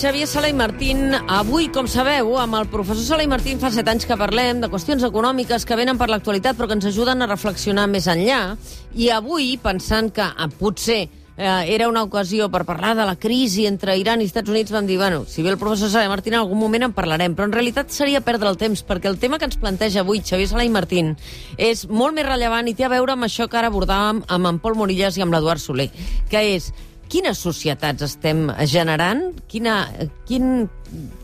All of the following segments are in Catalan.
Xavier Sala i Martín. Avui, com sabeu, amb el professor Sala i Martín fa set anys que parlem de qüestions econòmiques que venen per l'actualitat però que ens ajuden a reflexionar més enllà. I avui, pensant que ah, potser eh, era una ocasió per parlar de la crisi entre Iran i Estats Units, vam dir, bueno, si ve el professor Sala i Martín en algun moment en parlarem, però en realitat seria perdre el temps, perquè el tema que ens planteja avui Xavier Sala i Martín és molt més rellevant i té a veure amb això que ara abordàvem amb en Pol Morillas i amb l'Eduard Soler, que és quines societats estem generant, quina, quin,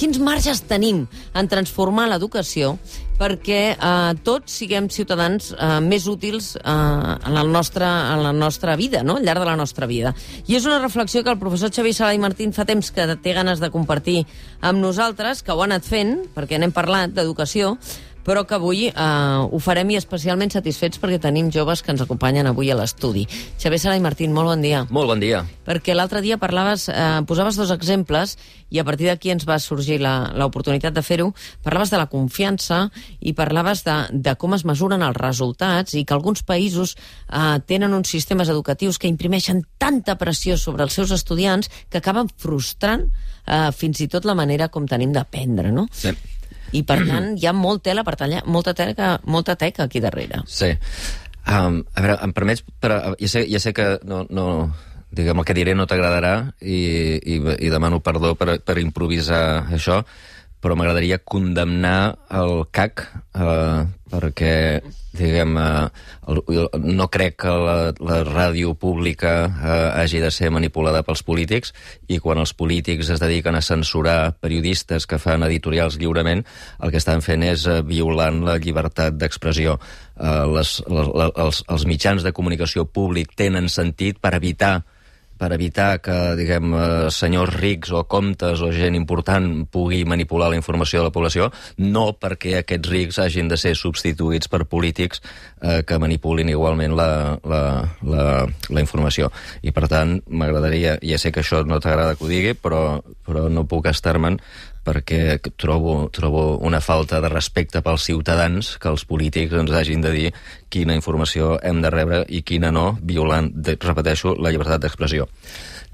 quins marges tenim en transformar l'educació perquè eh, tots siguem ciutadans eh, més útils eh, en, el nostre, en la nostra vida, no? al llarg de la nostra vida. I és una reflexió que el professor Xavier Sala i Martín fa temps que té ganes de compartir amb nosaltres, que ho ha anat fent, perquè n'hem parlat d'educació, però que avui eh, ho farem i especialment satisfets perquè tenim joves que ens acompanyen avui a l'estudi. Xavier Sala i Martín, molt bon dia. Molt bon dia. Perquè l'altre dia parlaves, eh, posaves dos exemples i a partir d'aquí ens va sorgir l'oportunitat de fer-ho. Parlaves de la confiança i parlaves de, de com es mesuren els resultats i que alguns països eh, tenen uns sistemes educatius que imprimeixen tanta pressió sobre els seus estudiants que acaben frustrant eh, fins i tot la manera com tenim d'aprendre, no? Sí. I, per tant, hi ha molt tela per tallar, molta, tela, molta teca aquí darrere. Sí. Um, a veure, em permets... Per, ja, sé, ja sé que no, no, diguem, el que diré no t'agradarà i, i, i demano perdó per, per improvisar això, però m'agradaria condemnar el CAC eh, perquè, diguem, eh, no crec que la, la ràdio pública eh, hagi de ser manipulada pels polítics i quan els polítics es dediquen a censurar periodistes que fan editorials lliurement, el que estan fent és eh, violant la llibertat d'expressió. Eh, les, les, els, els mitjans de comunicació públic tenen sentit per evitar per evitar que, diguem, eh, senyors rics o comtes o gent important pugui manipular la informació de la població, no perquè aquests rics hagin de ser substituïts per polítics eh, que manipulin igualment la, la, la, la informació. I, per tant, m'agradaria, ja sé que això no t'agrada que ho digui, però, però no puc estar-me'n perquè trobo, trobo una falta de respecte pels ciutadans que els polítics ens hagin de dir quina informació hem de rebre i quina no, violant, repeteixo, la llibertat d'expressió.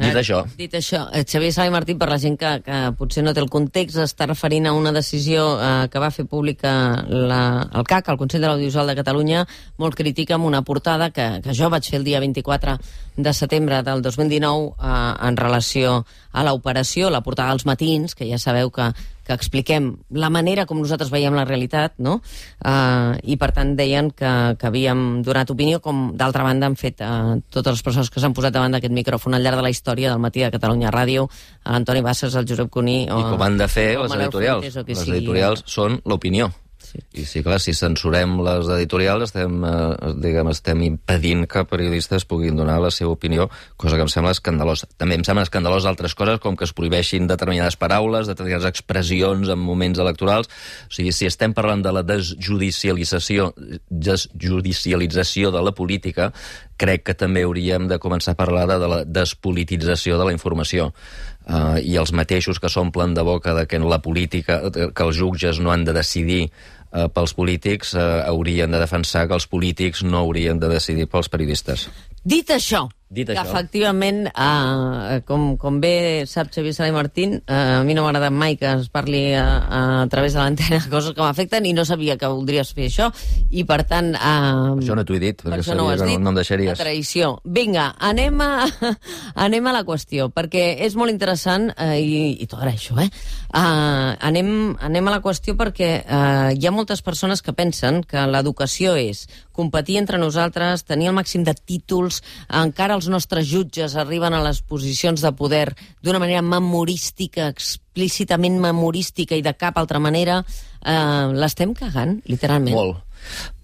Dit Eh, això... Dit això, eh, Xavier Sala i Martí, per la gent que, que potser no té el context, està referint a una decisió eh, que va fer pública la, el CAC, el Consell de l'Audiovisual de Catalunya, molt crítica amb una portada que, que jo vaig fer el dia 24 de setembre del 2019 eh, en relació a l'operació, la portada als matins, que ja sabeu que, que expliquem la manera com nosaltres veiem la realitat, no? Uh, I, per tant, deien que, que havíem donat opinió, com d'altra banda han fet uh, totes les persones que s'han posat davant d'aquest micròfon al llarg de la història del matí de Catalunya Ràdio, l'Antoni Bassas, el Josep Cuní... O, I com han de fer les editorials. Qui Les editorials són l'opinió. Sí. I sí, clar, si censurem les editorials estem, eh, diguem, estem impedint que periodistes puguin donar la seva opinió, cosa que em sembla escandalosa. També em sembla escandalós altres coses, com que es prohibeixin determinades paraules, determinades expressions en moments electorals. O sigui, si estem parlant de la desjudicialització, desjudicialització de la política, crec que també hauríem de començar a parlar de, de la despolitització de la informació. Uh, I els mateixos que s'omplen de boca de que la política, que els jutges no han de decidir uh, pels polítics, uh, haurien de defensar que els polítics no haurien de decidir pels periodistes. Dit això, Dit que això. efectivament, eh, com, com bé sap Xavier Sala i Martín, eh, a mi no m'ha agradat mai que es parli a, a, través de l'antena coses que m'afecten i no sabia que voldries fer això i per tant... Eh, Això no t'ho he dit, per perquè això no ho sabia has que dit. no, no em deixaries. La traïció. Vinga, anem a, anem a la qüestió, perquè és molt interessant, eh, i, i t'ho agraeixo, eh? Uh, anem, anem a la qüestió perquè uh, hi ha moltes persones que pensen que l'educació és competir entre nosaltres, tenir el màxim de títols, encara els nostres jutges arriben a les posicions de poder d'una manera memorística, explícitament memorística i de cap altra manera, uh, l'estem cagant, literalment. Molt.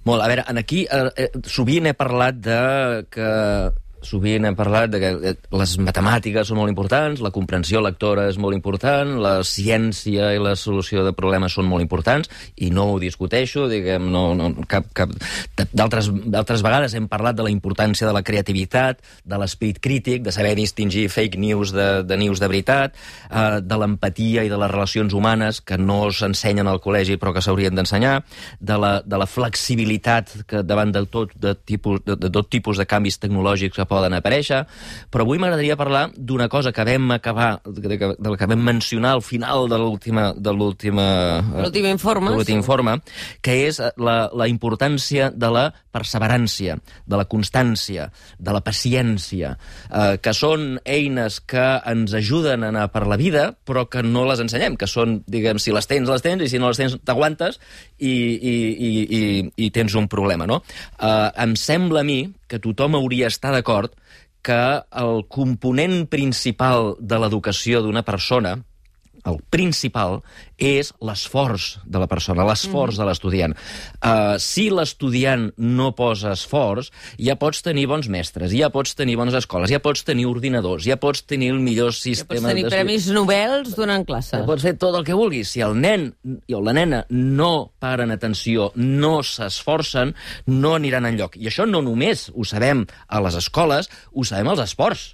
Molt. A veure, aquí eh, eh, sovint he parlat de que sovint hem parlat de que eh, les matemàtiques són molt importants, la comprensió lectora és molt important, la ciència i la solució de problemes són molt importants, i no ho discuteixo, diguem, no, no, cap, cap... D'altres vegades hem parlat de la importància de la creativitat, de l'esperit crític, de saber distingir fake news de, de news de veritat, eh, de l'empatia i de les relacions humanes que no s'ensenyen al col·legi però que s'haurien d'ensenyar, de, la, de la flexibilitat que davant de tot, de, tipus, de, de tot tipus de canvis tecnològics que poden aparèixer, però avui m'agradaria parlar d'una cosa que vam acabar, de, del que vam mencionar al final de l'última de l'última eh, L'últim informe, l'últim sí. informe, que és eh, la, la importància de la perseverància, de la constància, de la paciència, eh, que són eines que ens ajuden a anar per la vida, però que no les ensenyem, que són, diguem, si les tens, les tens, i si no les tens, t'aguantes i, i, i, i, i tens un problema, no? Eh, em sembla a mi que tothom hauria d'estar d'acord que el component principal de l'educació d'una persona, el principal, és l'esforç de la persona, l'esforç mm. de l'estudiant. Uh, si l'estudiant no posa esforç, ja pots tenir bons mestres, ja pots tenir bones escoles, ja pots tenir ordinadors, ja pots tenir el millor Ja sistema... pots tenir premis Nobels donant classes. Ja pots fer tot el que vulguis. Si el nen o la nena no paren atenció, no s'esforcen, no aniran enlloc. I això no només ho sabem a les escoles, ho sabem als esports,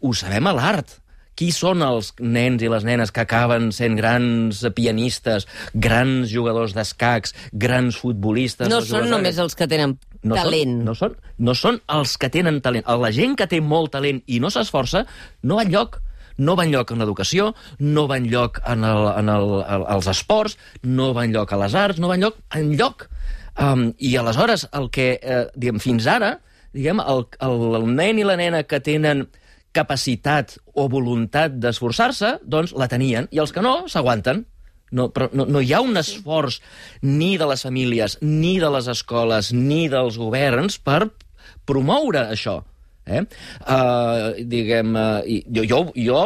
ho sabem a l'art. Qui són els nens i les nenes que acaben sent grans pianistes, grans jugadors d'escacs, grans futbolistes... No són només els que tenen no talent. Són, no, són, no són els que tenen talent. La gent que té molt talent i no s'esforça no va enlloc. No va enlloc en l'educació, no va enlloc en, el, en el, el, els esports, no va enlloc a les arts, no va enlloc enlloc. Um, I aleshores, el que, eh, diguem, fins ara, diguem, el, el, el nen i la nena que tenen capacitat o voluntat d'esforçar-se, doncs la tenien, i els que no, s'aguanten. No, però no, no hi ha un esforç ni de les famílies, ni de les escoles, ni dels governs per promoure això. Eh? Uh, diguem, uh, jo, jo, jo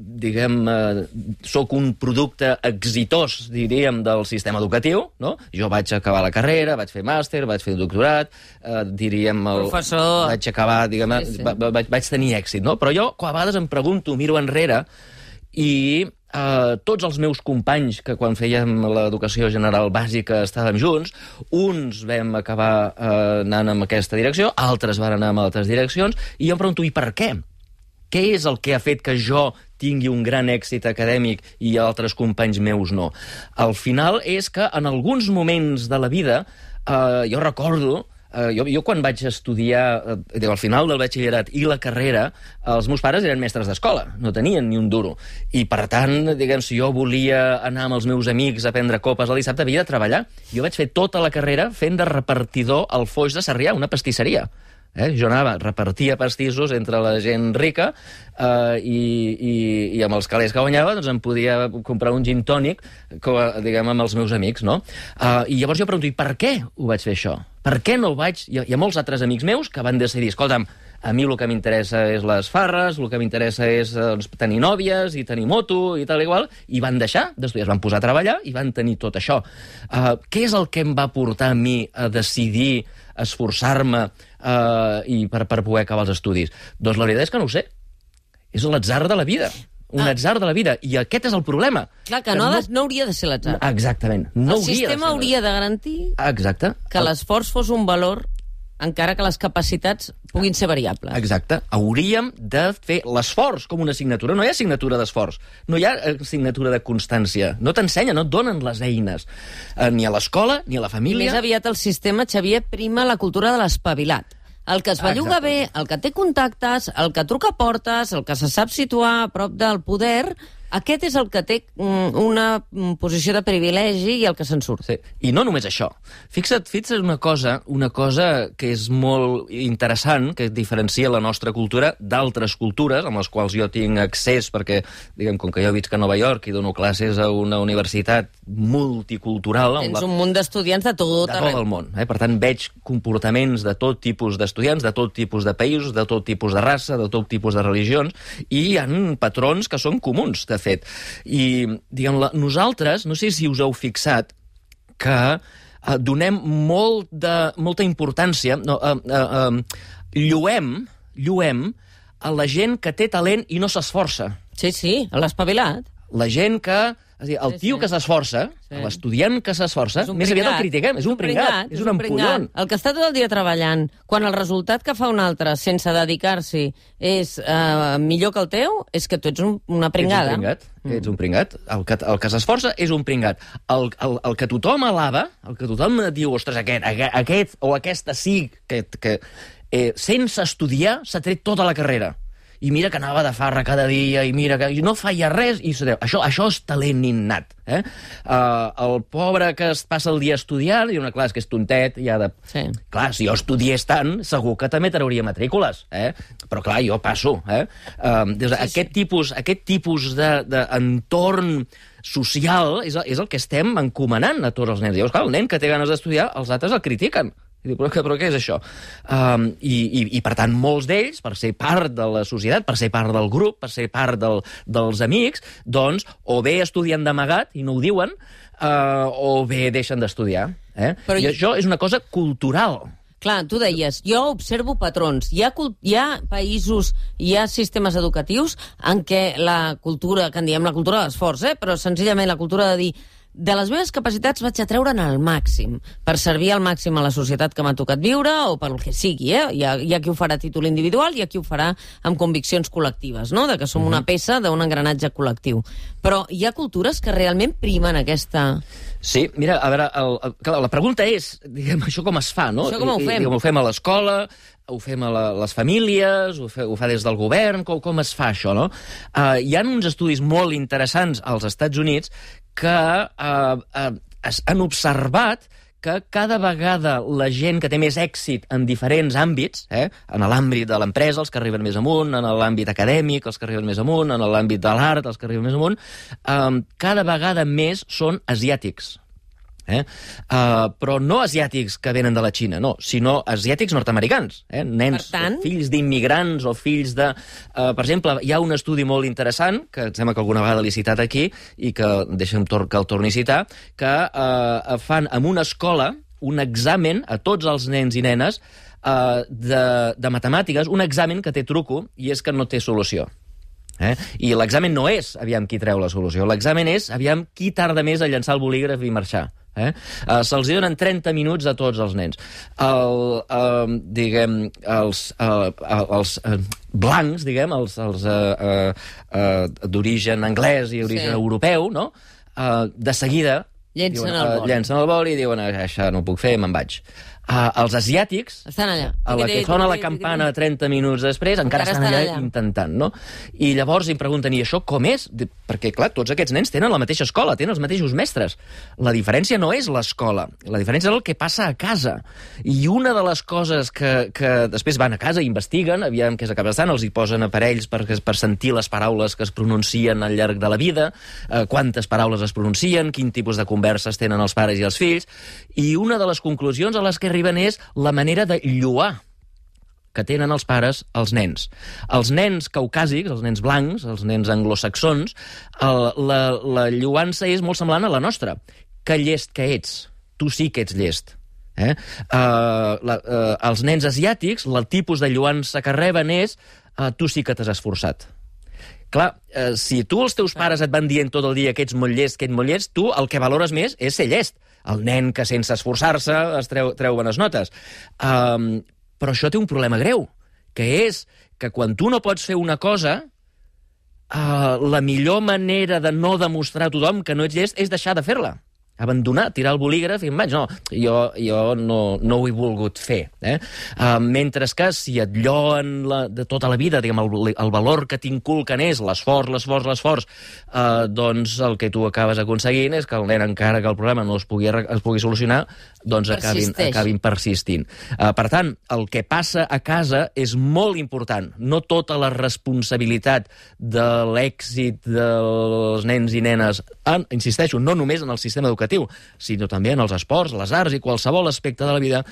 diguem, uh, sóc un producte exitós, diríem, del sistema educatiu, no? Jo vaig acabar la carrera, vaig fer màster, vaig fer doctorat, uh, diríem... El, Professor. Vaig acabar, diguem, Sí, sí. va, va, vaig, vaig tenir èxit, no? Però jo, a vegades em pregunto, miro enrere, i eh, tots els meus companys que quan fèiem l'educació general bàsica estàvem junts, uns vam acabar eh, anant en aquesta direcció, altres van anar en altres direccions, i jo em pregunto, i per què? Què és el que ha fet que jo tingui un gran èxit acadèmic i altres companys meus no? Al final és que en alguns moments de la vida, eh, jo recordo, eh, jo, jo quan vaig estudiar, eh, al final del batxillerat i la carrera, els meus pares eren mestres d'escola, no tenien ni un duro. I, per tant, diguem, si jo volia anar amb els meus amics a prendre copes el dissabte, havia de treballar. Jo vaig fer tota la carrera fent de repartidor al Foix de Sarrià, una pastisseria. Eh? Jo anava, repartia pastissos entre la gent rica eh, i, i, i amb els calés que guanyava doncs em podia comprar un gin tònic com, diguem, amb els meus amics, no? Eh, I llavors jo pregunto, i per què ho vaig fer això? Per què no ho vaig... Hi ha, hi ha molts altres amics meus que van decidir, escolta'm, a mi el que m'interessa és les farres, el que m'interessa és eh, doncs, tenir nòvies i tenir moto i tal i igual, i van deixar d'estudiar, es van posar a treballar i van tenir tot això. Uh, què és el que em va portar a mi a decidir esforçar-me uh, i per, per poder acabar els estudis? Doncs la veritat és que no ho sé. És l'atzar de la vida. Un Ah. atzar de la vida. I aquest és el problema. Clar, que no, ha de, no hauria de ser l'atzar. Exactament. No el hauria sistema de ser hauria de garantir Exacte. que l'esforç fos un valor encara que les capacitats puguin ser variables. Exacte. Hauríem de fer l'esforç com una assignatura. No hi ha assignatura d'esforç. No hi ha assignatura de constància. No t'ensenya, no et donen les eines. Eh, ni a l'escola, ni a la I família. més aviat el sistema, Xavier, prima la cultura de l'espavilat. El que es belluga Exacte. bé, el que té contactes, el que truca portes, el que se sap situar a prop del poder, aquest és el que té mm, una mm, posició de privilegi i el que se'n surt. Sí. I no només això. Fixa't, fixa't una cosa, una cosa que és molt interessant, que diferencia la nostra cultura d'altres cultures, amb les quals jo tinc accés, perquè, diguem, com que jo visc a Nova York i dono classes a una universitat multicultural... Tens la- un munt d'estudiants de tot de tot arreu. el món. Eh? Per tant, veig comportaments de tot tipus d'estudiants, de tot tipus de països, de tot tipus de raça, de tot tipus de religions, i hi ha patrons que són comuns, de fet. I, diguem, la, nosaltres, no sé si us heu fixat, que eh, donem molt de, molta importància, no, eh, eh, eh, lluem, lluem a la gent que té talent i no s'esforça Sí, sí, l'espavilat. la gent que... És a dir, el Sí, tio sí. que s'esforça, Sí. l'estudiant que s'esforça, És un més aviat el critiquem, és un pringat, és un ampollon. El que està tot el dia treballant, quan el resultat que fa un altre sense dedicar-s'hi és uh, millor que el teu, és que tu ets un, una pringada. Ets un pringat, mm. ets un pringat. El que, el que s'esforça és un pringat. El, el, el que tothom alava, el que tothom diu, ostres, aquest, aquest, aquest o aquesta sí, que, que eh, sense estudiar, s'ha tret tota la carrera i mira que anava de farra cada dia, i mira que i no feia res, i això, això és talent innat. Eh? Uh, el pobre que es passa el dia estudiant, i una clar, és que és tontet, i ha de... Sí. Clar, si jo estudiés tant, segur que també trauria matrícules, eh? però clar, jo passo. Eh? Uh, des, sí, aquest, sí. tipus, aquest tipus d'entorn de, social és, és el que estem encomanant a tots els nens. Llavors, clar, el nen que té ganes d'estudiar, els altres el critiquen. I diu, però, però què és això? Um, i, i, I, per tant, molts d'ells, per ser part de la societat, per ser part del grup, per ser part del, dels amics, doncs, o bé estudien d'amagat i no ho diuen, uh, o bé deixen d'estudiar. Eh? Però I jo... això és una cosa cultural. Clar, tu deies, jo observo patrons. Hi ha, hi ha països, hi ha sistemes educatius en què la cultura, que en diem la cultura de l'esforç, eh? però senzillament la cultura de dir de les meves capacitats vaig a treure'n al màxim, per servir al màxim a la societat que m'ha tocat viure o pel que sigui. Eh? Hi, ha, hi ha qui ho farà a títol individual i hi ha qui ho farà amb conviccions col·lectives, no? de que som uh -huh. una mhm. peça d'un engranatge col·lectiu. Però hi ha cultures que realment primen aquesta... Sí, mira, a veure, el, el, la pregunta és, diguem, això com es fa, no? Això com ho fem? Diguem, ho fem a l'escola, ho fem a la, les famílies, ho, fe, ho fa des del govern, com, com es fa això, no? Uh, hi ha uns estudis molt interessants als Estats Units que eh, eh, han observat que cada vegada la gent que té més èxit en diferents àmbits, eh, en l'àmbit de l'empresa, els que arriben més amunt, en l'àmbit acadèmic, els que arriben més amunt, en l'àmbit de l'art, els que arriben més amunt, eh, cada vegada més són asiàtics. Eh? Uh, però no asiàtics que venen de la Xina, no, sinó asiàtics nord-americans, eh? nens, tant... fills d'immigrants o fills de... Uh, per exemple, hi ha un estudi molt interessant, que em sembla que alguna vegada l'he citat aquí, i que deixa'm que el torni a citar, que uh, fan en una escola un examen a tots els nens i nenes uh, de, de matemàtiques, un examen que té truco i és que no té solució. Eh? I l'examen no és aviam qui treu la solució, l'examen és aviam qui tarda més a llançar el bolígraf i marxar. Eh? Uh, Se'ls donen 30 minuts a tots els nens. El, uh, diguem, els, uh, els uh, blancs, diguem, els, els uh, uh, uh, d'origen anglès i origen sí. europeu, no? Uh, de seguida Llencen diuen, el boli. Uh, llencen el boli i diuen, això no ho puc fer, me'n vaig. Uh, els asiàtics, estan allà. a la que sona la campana 30 minuts després, encara, encara estan, allà, allà intentant, no? I llavors em pregunten, i això com és? Perquè, clar, tots aquests nens tenen la mateixa escola, tenen els mateixos mestres. La diferència no és l'escola, la diferència és el que passa a casa. I una de les coses que, que després van a casa i investiguen, aviam què és el que estan, els hi posen aparells per, per sentir les paraules que es pronuncien al llarg de la vida, eh, quantes paraules es pronuncien, quin tipus de converses tenen els pares i els fills, i una de les conclusions a les que arriben és la manera de lluar que tenen els pares als nens. Els nens caucàsics, els nens blancs, els nens anglosaxons, el, la, la lluança és molt semblant a la nostra. Que llest que ets. Tu sí que ets llest. Eh? Uh, la, uh, els nens asiàtics, el tipus de lluança que reben és uh, tu sí que t'has esforçat. Clar, uh, si tu els teus pares et van dient tot el dia que ets molt llest, que ets molt llest, tu el que valores més és ser llest el nen que sense esforçar-se es treu, treu bones notes. Um, però això té un problema greu, que és que quan tu no pots fer una cosa, uh, la millor manera de no demostrar a tothom que no ets llest és deixar de fer-la abandonar, tirar el bolígraf i em vaig. No, jo, jo no, no ho he volgut fer. Eh? Uh, mentre que si et lloen la, de tota la vida, diguem, el, el valor que t'inculquen és l'esforç, l'esforç, l'esforç, uh, doncs el que tu acabes aconseguint és que el nen, encara que el problema no es pugui, es pugui solucionar, doncs acabin, acabin persistint. Uh, per tant, el que passa a casa és molt important. No tota la responsabilitat de l'èxit dels nens i nenes, en, insisteixo, no només en el sistema educatiu, educatiu, sinó també en els esports, les arts i qualsevol aspecte de la vida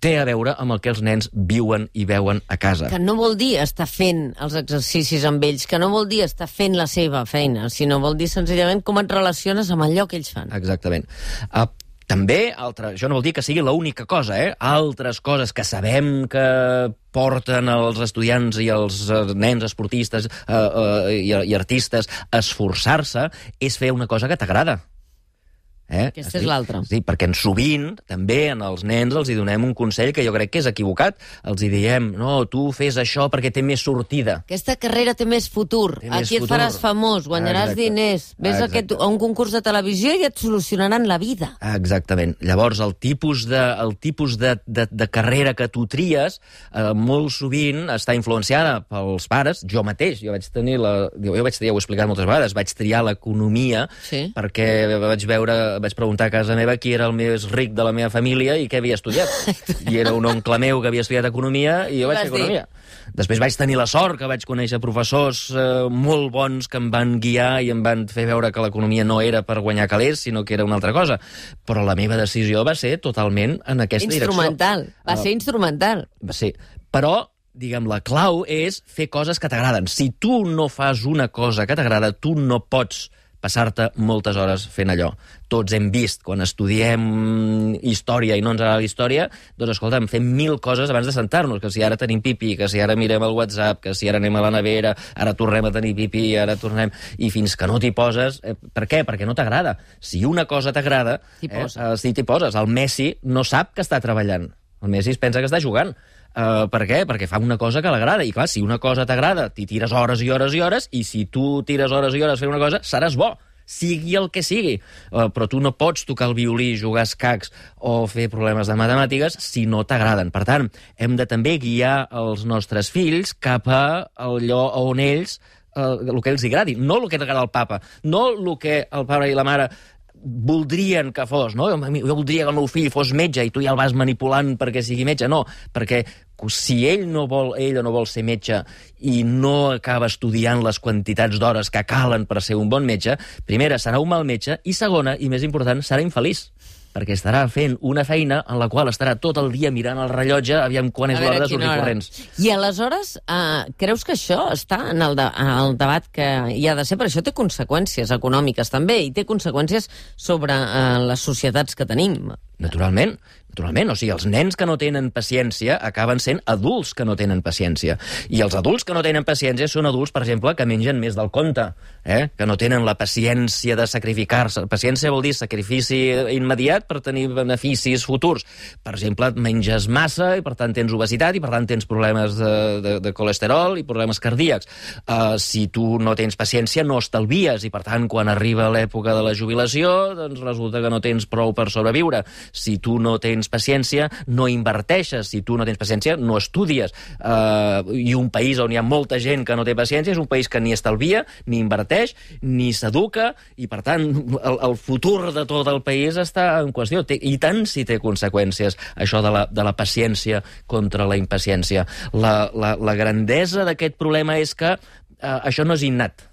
té a veure amb el que els nens viuen i veuen a casa. Que no vol dir estar fent els exercicis amb ells, que no vol dir estar fent la seva feina, sinó vol dir senzillament com et relaciones amb allò que ells fan. Exactament. Uh, també, altre, això no vol dir que sigui l'única cosa, eh? Altres coses que sabem que porten els estudiants i els uh, nens esportistes uh, uh, i, i artistes a esforçar-se és fer una cosa que t'agrada Eh? Aquesta és l'altra. Sí, perquè en sovint, també, en els nens els hi donem un consell que jo crec que és equivocat. Els hi diem, no, tu fes això perquè té més sortida. Aquesta carrera té més futur. Té més Aquí et futur. faràs famós, guanyaràs Exacte. diners, ves a, aquest, a un concurs de televisió i et solucionaran la vida. Exactament. Llavors, el tipus de, el tipus de, de, de carrera que tu tries eh, molt sovint està influenciada pels pares. Jo mateix, jo vaig tenir la... Jo vaig, ja ho he explicat moltes vegades, vaig triar l'economia Sí. perquè vaig veure, vaig preguntar a casa meva qui era el més ric de la meva família i què havia estudiat. I era un oncle meu que havia estudiat economia i jo vaig fer economia. Després vaig tenir la sort que vaig conèixer professors eh, molt bons que em van guiar i em van fer veure que l'economia no era per guanyar calés, sinó que era una altra cosa. Però la meva decisió va ser totalment en aquesta Instrumental. direcció. Va Ah, ser instrumental. va ser. Però, diguem, la clau és fer coses que t'agraden. Si tu no fas una cosa que t'agrada, tu no pots passar-te moltes hores fent allò. Tots hem vist, quan estudiem història i no ens agrada la història, doncs, escolta'm, fem mil coses abans de sentar-nos, que si ara tenim pipi, que si ara mirem el WhatsApp, que si ara anem a la nevera, ara tornem a tenir pipi, ara tornem... I fins que no t'hi poses... Eh, per què? Perquè no t'agrada. Si una cosa t'agrada, eh, eh, si t'hi poses. El Messi no sap que està treballant. El Messi es pensa que està jugant. Uh, per què? Perquè fa una cosa que l'agrada. I clar, si una cosa t'agrada, t'hi tires hores i hores i hores, i si tu tires hores i hores fer una cosa, seràs bo sigui el que sigui. Uh, però tu no pots tocar el violí, jugar escacs o fer problemes de matemàtiques si no t'agraden. Per tant, hem de també guiar els nostres fills cap a allò on ells eh, el que els agradi, no el que t'agrada al papa, no el que el pare i la mare voldrien que fos, no? Jo voldria que el meu fill fos metge i tu ja el vas manipulant perquè sigui metge. No, perquè si ell no vol, ell no vol ser metge i no acaba estudiant les quantitats d'hores que calen per ser un bon metge, primera, serà un mal metge, i segona, i més important, serà infeliç perquè estarà fent una feina en la qual estarà tot el dia mirant el rellotge aviam quan és l'hora de sortir corrents. I aleshores, uh, creus que això està en el, de, en el debat que hi ha de ser? Per això té conseqüències econòmiques també, i té conseqüències sobre uh, les societats que tenim. Naturalment, naturalment. O sigui, els nens que no tenen paciència acaben sent adults que no tenen paciència. I els adults que no tenen paciència són adults, per exemple, que mengen més del compte, eh? que no tenen la paciència de sacrificar-se. Paciència vol dir sacrifici immediat per tenir beneficis futurs. Per exemple, menges massa i, per tant, tens obesitat i, per tant, tens problemes de, de, de colesterol i problemes cardíacs. Uh, si tu no tens paciència, no estalvies i, per tant, quan arriba l'època de la jubilació, doncs resulta que no tens prou per sobreviure. Si tu no tens paciència, no inverteixes. Si tu no tens paciència, no estudies. Uh, I un país on hi ha molta gent que no té paciència és un país que ni estalvia, ni inverteix, ni s'educa, i per tant el, el futur de tot el país està en qüestió. Té, I tant si té conseqüències això de la, de la paciència contra la impaciència. La, la, la grandesa d'aquest problema és que uh, això no és innat.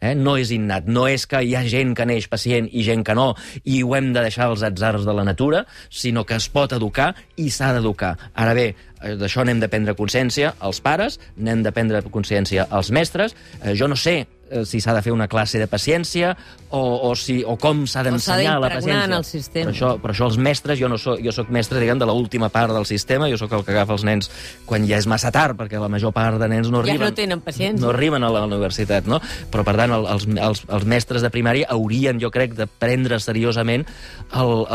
Eh? No és innat. No és que hi ha gent que neix pacient i gent que no, i ho hem de deixar als atzars de la natura, sinó que es pot educar i s'ha d'educar. Ara bé, eh, d'això n'hem de prendre consciència els pares, n'hem de prendre consciència els mestres. Eh, jo no sé si s'ha de fer una classe de paciència o, o, si, o com s'ha d'ensenyar la paciència. el sistema. Per això, per això els mestres, jo no soc, jo soc mestre, diguem, de l'última part del sistema, jo sóc el que agafa els nens quan ja és massa tard, perquè la major part de nens no Ja arriben... no tenen paciència. No arriben a la universitat, no? Però, per tant, el, els, els, els mestres de primària haurien, jo crec, de prendre seriosament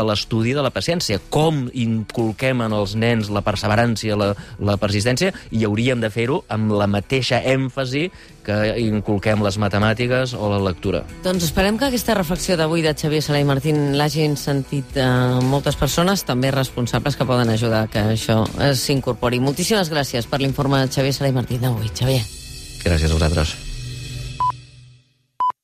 l'estudi de la paciència. Com inculquem en els nens la perseverància, la, la persistència, i hauríem de fer-ho amb la mateixa èmfasi que inculquem les matemàtiques o la lectura. Doncs esperem que aquesta reflexió d'avui de Xavier Sala i Martín l'hagin sentit eh, moltes persones, també responsables que poden ajudar que això eh, s'incorpori. Moltíssimes gràcies per l'informe de Xavier Sala i Martín d'avui. Xavier. Gràcies a vosaltres.